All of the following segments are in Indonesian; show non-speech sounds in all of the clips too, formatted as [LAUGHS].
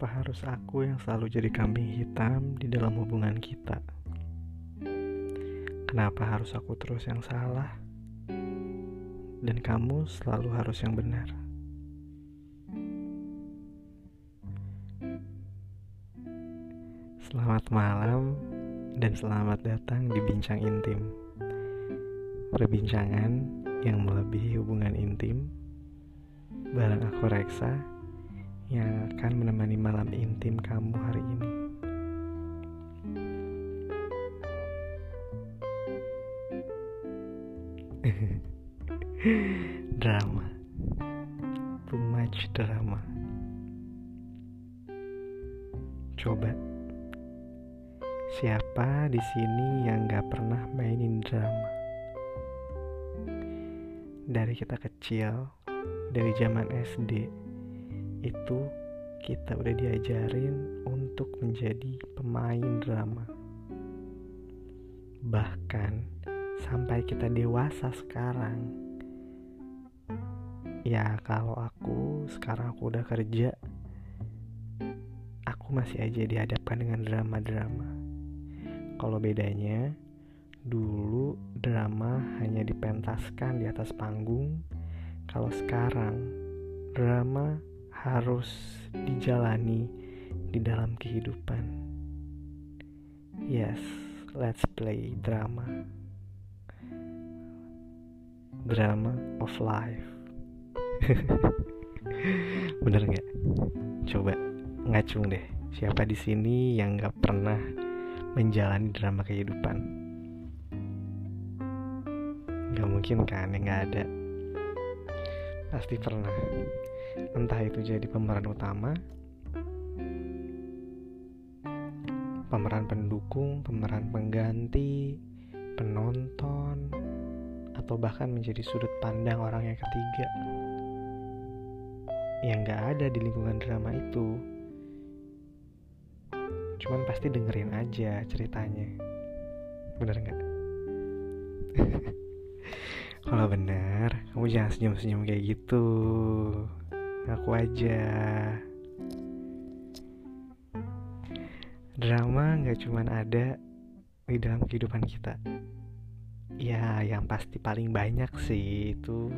Kenapa harus aku yang selalu jadi kambing hitam di dalam hubungan kita? Kenapa harus aku terus yang salah? Dan kamu selalu harus yang benar. Selamat malam dan selamat datang di Bincang Intim. Perbincangan yang melebihi hubungan intim bareng aku Reksa yang akan menemani malam intim kamu hari ini. [LAUGHS] drama, too much drama. Coba, siapa di sini yang gak pernah mainin drama? Dari kita kecil, dari zaman SD, itu kita udah diajarin untuk menjadi pemain drama. Bahkan sampai kita dewasa sekarang. Ya kalau aku sekarang aku udah kerja, aku masih aja dihadapkan dengan drama-drama. Kalau bedanya, dulu drama hanya dipentaskan di atas panggung, kalau sekarang drama harus dijalani di dalam kehidupan. Yes, let's play drama. Drama of life. [LAUGHS] Bener nggak? Coba ngacung deh. Siapa di sini yang nggak pernah menjalani drama kehidupan? Gak mungkin kan yang nggak ada. Pasti pernah entah itu jadi pemeran utama pemeran pendukung pemeran pengganti penonton atau bahkan menjadi sudut pandang orang yang ketiga. Yang gak ada di lingkungan drama itu. Cuman pasti dengerin aja ceritanya. Bener nggak? [LAUGHS] Kalau bener kamu jangan senyum-senyum kayak gitu Ngaku aja. Drama nggak cuman ada di dalam kehidupan kita. Ya, yang pasti paling banyak sih itu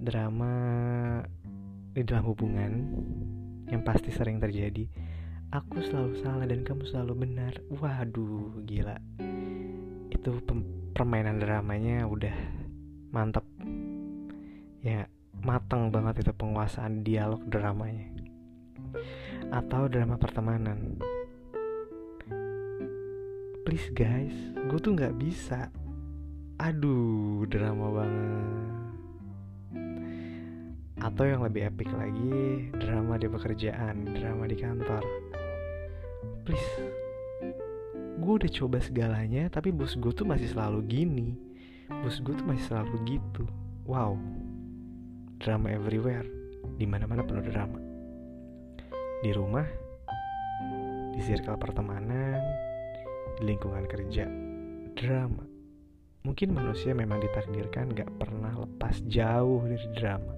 drama di dalam hubungan yang pasti sering terjadi. Aku selalu salah dan kamu selalu benar. Waduh, gila. Itu permainan dramanya udah mantep. Ya, matang banget itu penguasaan dialog dramanya. Atau drama pertemanan. Please guys gue tuh nggak bisa. Aduh drama banget. Atau yang lebih epic lagi drama di pekerjaan drama di kantor. Please gue udah coba segalanya tapi bos gue tuh masih selalu gini. Bos gue tuh masih selalu gitu. Wow drama everywhere. Di mana mana penuh drama. Di rumah di circle pertemanan di lingkungan kerja drama. Mungkin manusia memang ditakdirkan gak pernah lepas jauh dari drama.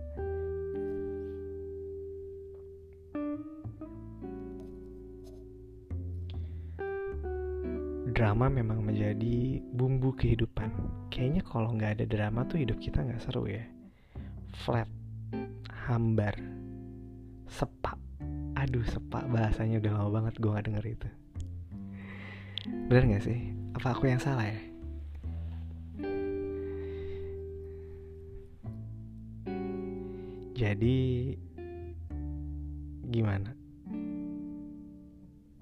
Drama memang menjadi bumbu kehidupan. Kayaknya kalau nggak ada drama tuh hidup kita nggak seru ya flat hambar sepak. Aduh sepak bahasanya udah lama banget gue gak denger itu. Bener gak sih? Apa aku yang salah ya? Jadi gimana?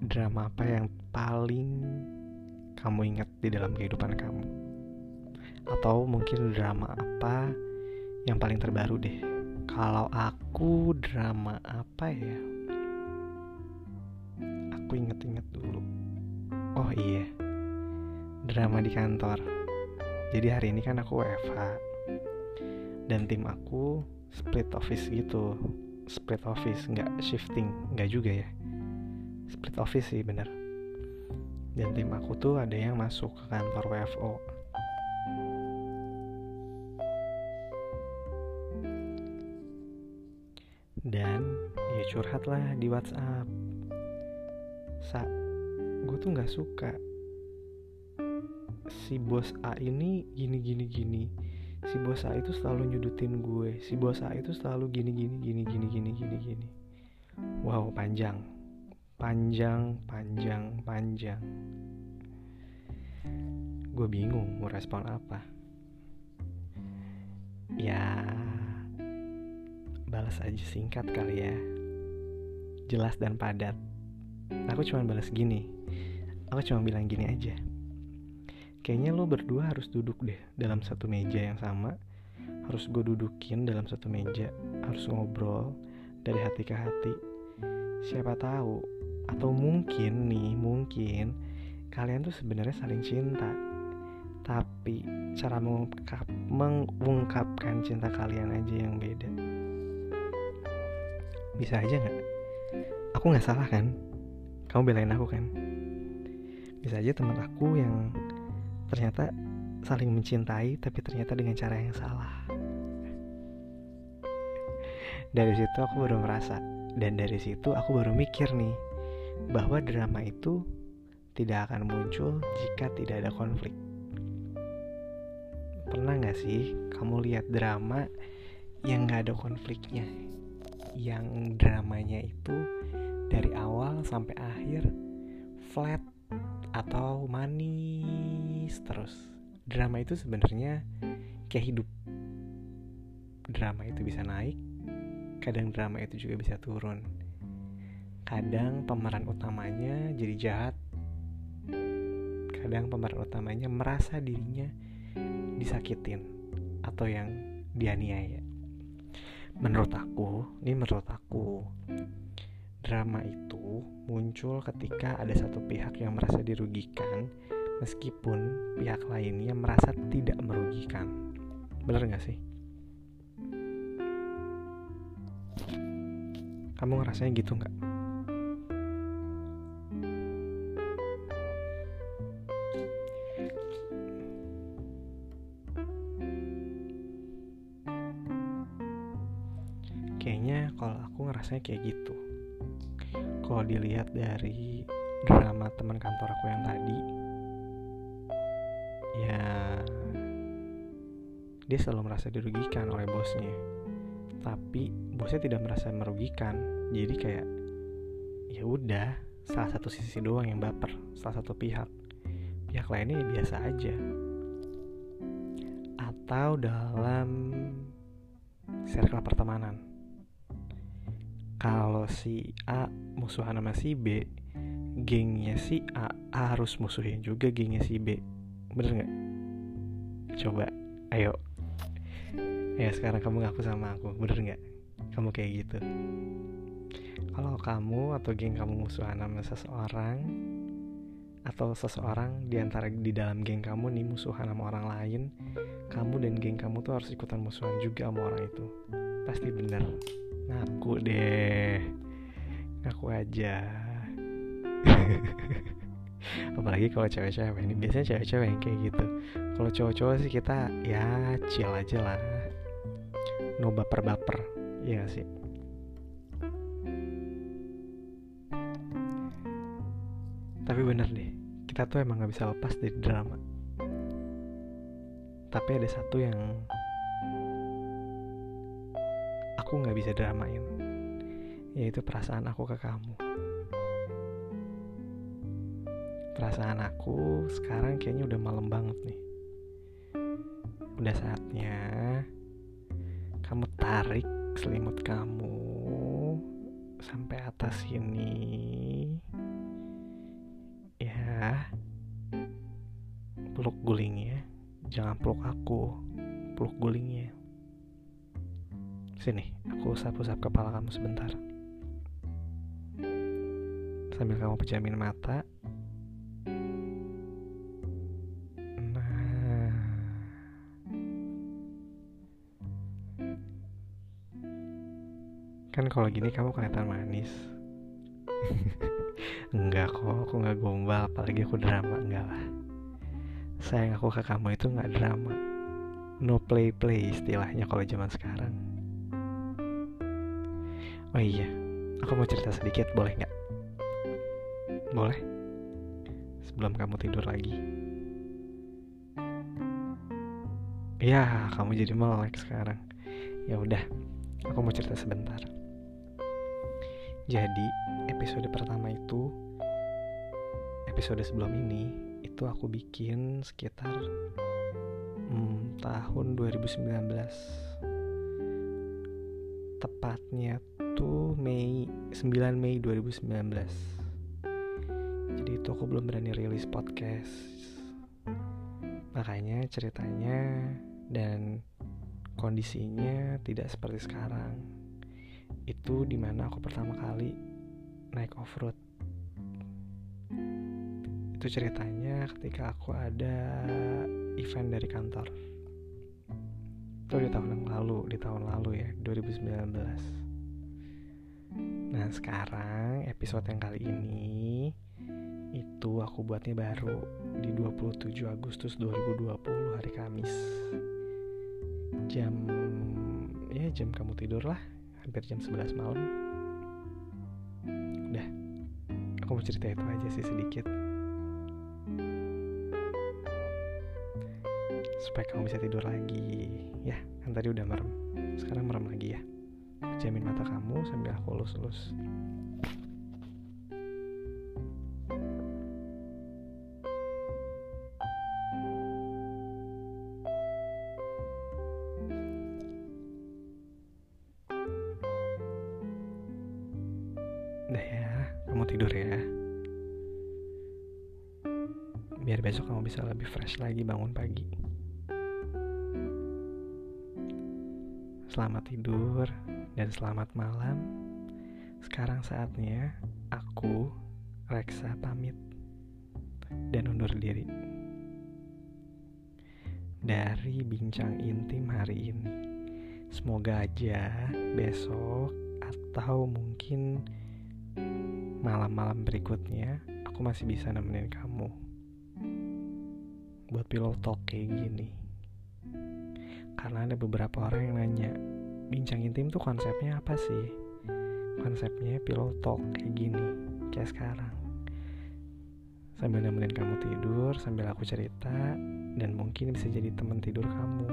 Drama apa yang paling kamu ingat di dalam kehidupan kamu? Atau mungkin drama apa yang paling terbaru deh. Kalau aku drama apa ya? Aku inget-inget dulu. Oh iya drama di kantor. Jadi hari ini kan aku WFH dan tim aku split office gitu. Split office nggak shifting nggak juga ya. Split office sih bener. Dan tim aku tuh ada yang masuk ke kantor WFO curhat lah di WhatsApp. Sa gue tuh nggak suka si bos A ini gini gini gini. Si bos A itu selalu nyudutin gue. Si bos A itu selalu gini gini gini gini gini gini gini. Wow panjang. Panjang panjang panjang. Gue bingung mau respon apa. Ya balas aja singkat kali ya jelas dan padat. Aku cuma balas gini. Aku cuma bilang gini aja. Kayaknya lo berdua harus duduk deh dalam satu meja yang sama. Harus gue dudukin dalam satu meja. Harus ngobrol dari hati ke hati. Siapa tahu atau mungkin nih mungkin kalian tuh sebenarnya saling cinta. Tapi cara mengungkap, mengungkapkan cinta kalian aja yang beda. Bisa aja nggak aku nggak salah kan? Kamu belain aku kan? Bisa aja teman aku yang ternyata saling mencintai tapi ternyata dengan cara yang salah. Dari situ aku baru merasa dan dari situ aku baru mikir nih bahwa drama itu tidak akan muncul jika tidak ada konflik. Pernah gak sih kamu lihat drama yang gak ada konfliknya yang dramanya itu dari awal sampai akhir flat atau manis terus. Drama itu sebenarnya kayak hidup. Drama itu bisa naik kadang drama itu juga bisa turun. Kadang pemeran utamanya jadi jahat. Kadang pemeran utamanya merasa dirinya disakitin atau yang dianiaya menurut aku ini menurut aku drama itu muncul ketika ada satu pihak yang merasa dirugikan meskipun pihak lainnya merasa tidak merugikan. Bener gak sih? Kamu ngerasanya gitu nggak? Kalau aku ngerasanya kayak gitu. Kalau dilihat dari drama teman kantor aku yang tadi ya dia selalu merasa dirugikan oleh bosnya. Tapi bosnya tidak merasa merugikan. Jadi kayak ya udah salah satu sisi doang yang baper salah satu pihak. Pihak lainnya ya biasa aja. Atau dalam circle pertemanan kalau si A musuhan sama si B gengnya si A, harus musuhin juga gengnya si B. Bener nggak? Coba ayo. Ya sekarang kamu ngaku sama aku bener nggak? Kamu kayak gitu. Kalau kamu atau geng kamu musuhan sama seseorang atau seseorang di antara di dalam geng kamu nih musuhan sama orang lain kamu dan geng kamu tuh harus ikutan musuhan juga sama orang itu. Pasti bener ngaku deh. Ngaku aja. [LAUGHS] Apalagi kalau cewek-cewek ini. Biasanya cewek-cewek yang kayak gitu. Kalau cowok-cowok sih kita ya chill aja lah. No baper-baper. Ya gak sih? Tapi bener deh kita tuh emang gak bisa lepas dari drama. Tapi ada satu yang aku nggak bisa dramain. Yaitu perasaan aku ke kamu. Perasaan aku sekarang kayaknya udah malam banget nih. Udah saatnya kamu tarik selimut kamu sampai atas sini. Ya. Peluk gulingnya. Jangan peluk aku. Peluk gulingnya Sini, aku usap-usap kepala kamu sebentar. Sambil kamu pejamin mata. Nah. Kan kalau gini kamu kelihatan manis. [LAUGHS] enggak kok, aku nggak gombal, apalagi aku drama, enggak lah. Sayang aku ke kamu itu nggak drama. No play play istilahnya kalau zaman sekarang Oh iya, aku mau cerita sedikit, boleh nggak? Boleh? Sebelum kamu tidur lagi. Ya, kamu jadi melek sekarang. Ya udah, aku mau cerita sebentar. Jadi, episode pertama itu episode sebelum ini itu aku bikin sekitar hmm, tahun 2019 tepatnya tuh Mei 9 Mei 2019 jadi itu aku belum berani rilis podcast. Makanya ceritanya dan kondisinya tidak seperti sekarang. Itu di mana aku pertama kali naik off road itu ceritanya ketika aku ada event dari kantor. Itu di tahun yang lalu di tahun lalu ya 2019 nah sekarang episode yang kali ini itu aku buatnya baru di 27 Agustus 2020 hari Kamis. Jam ya jam kamu tidur lah hampir jam 11 malam. Udah aku mau cerita itu aja sih sedikit. Supaya kamu bisa tidur lagi ya. Kan tadi udah merem sekarang merem lagi ya jamin mata kamu sambil aku lus-lus Udah ya, kamu tidur ya. Biar besok kamu bisa lebih fresh lagi bangun pagi. Selamat tidur dan selamat malam. Sekarang saatnya aku, Reksa, pamit dan undur diri. Dari bincang intim hari ini. Semoga aja besok atau mungkin malam-malam berikutnya aku masih bisa nemenin kamu buat pillow talk kayak gini karena ada beberapa orang yang nanya bincang intim tuh konsepnya apa sih? Konsepnya pillow talk kayak gini kayak sekarang. Sambil nemenin kamu tidur sambil aku cerita dan mungkin bisa jadi teman tidur kamu.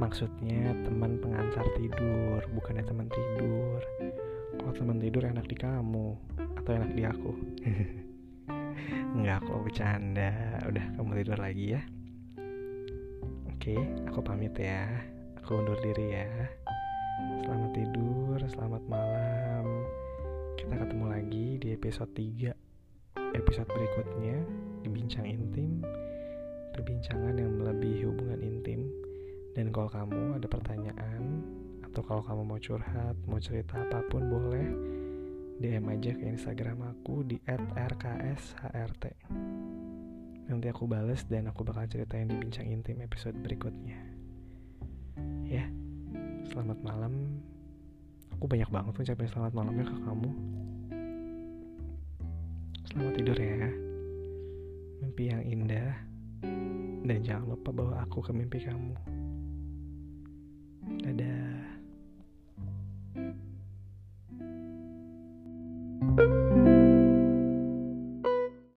Maksudnya teman pengantar tidur bukannya teman tidur. Kalau teman tidur enak di kamu atau enak di aku? [LAUGHS] Enggak kok bercanda. Udah kamu tidur lagi ya. Oke aku pamit ya. Aku undur diri ya Selamat malam Kita ketemu lagi di episode 3 Episode berikutnya Di Bincang Intim Perbincangan yang melebihi hubungan intim Dan kalau kamu ada pertanyaan Atau kalau kamu mau curhat Mau cerita apa pun boleh DM aja ke Instagram aku di @rkshrt. Nanti aku bales dan aku bakal ceritain di bincang intim episode berikutnya. Ya, selamat malam aku banyak banget ngucapin selamat malamnya ke kamu. Selamat tidur ya. Mimpi yang indah. Dan jangan lupa bawa aku ke mimpi kamu. Dadah.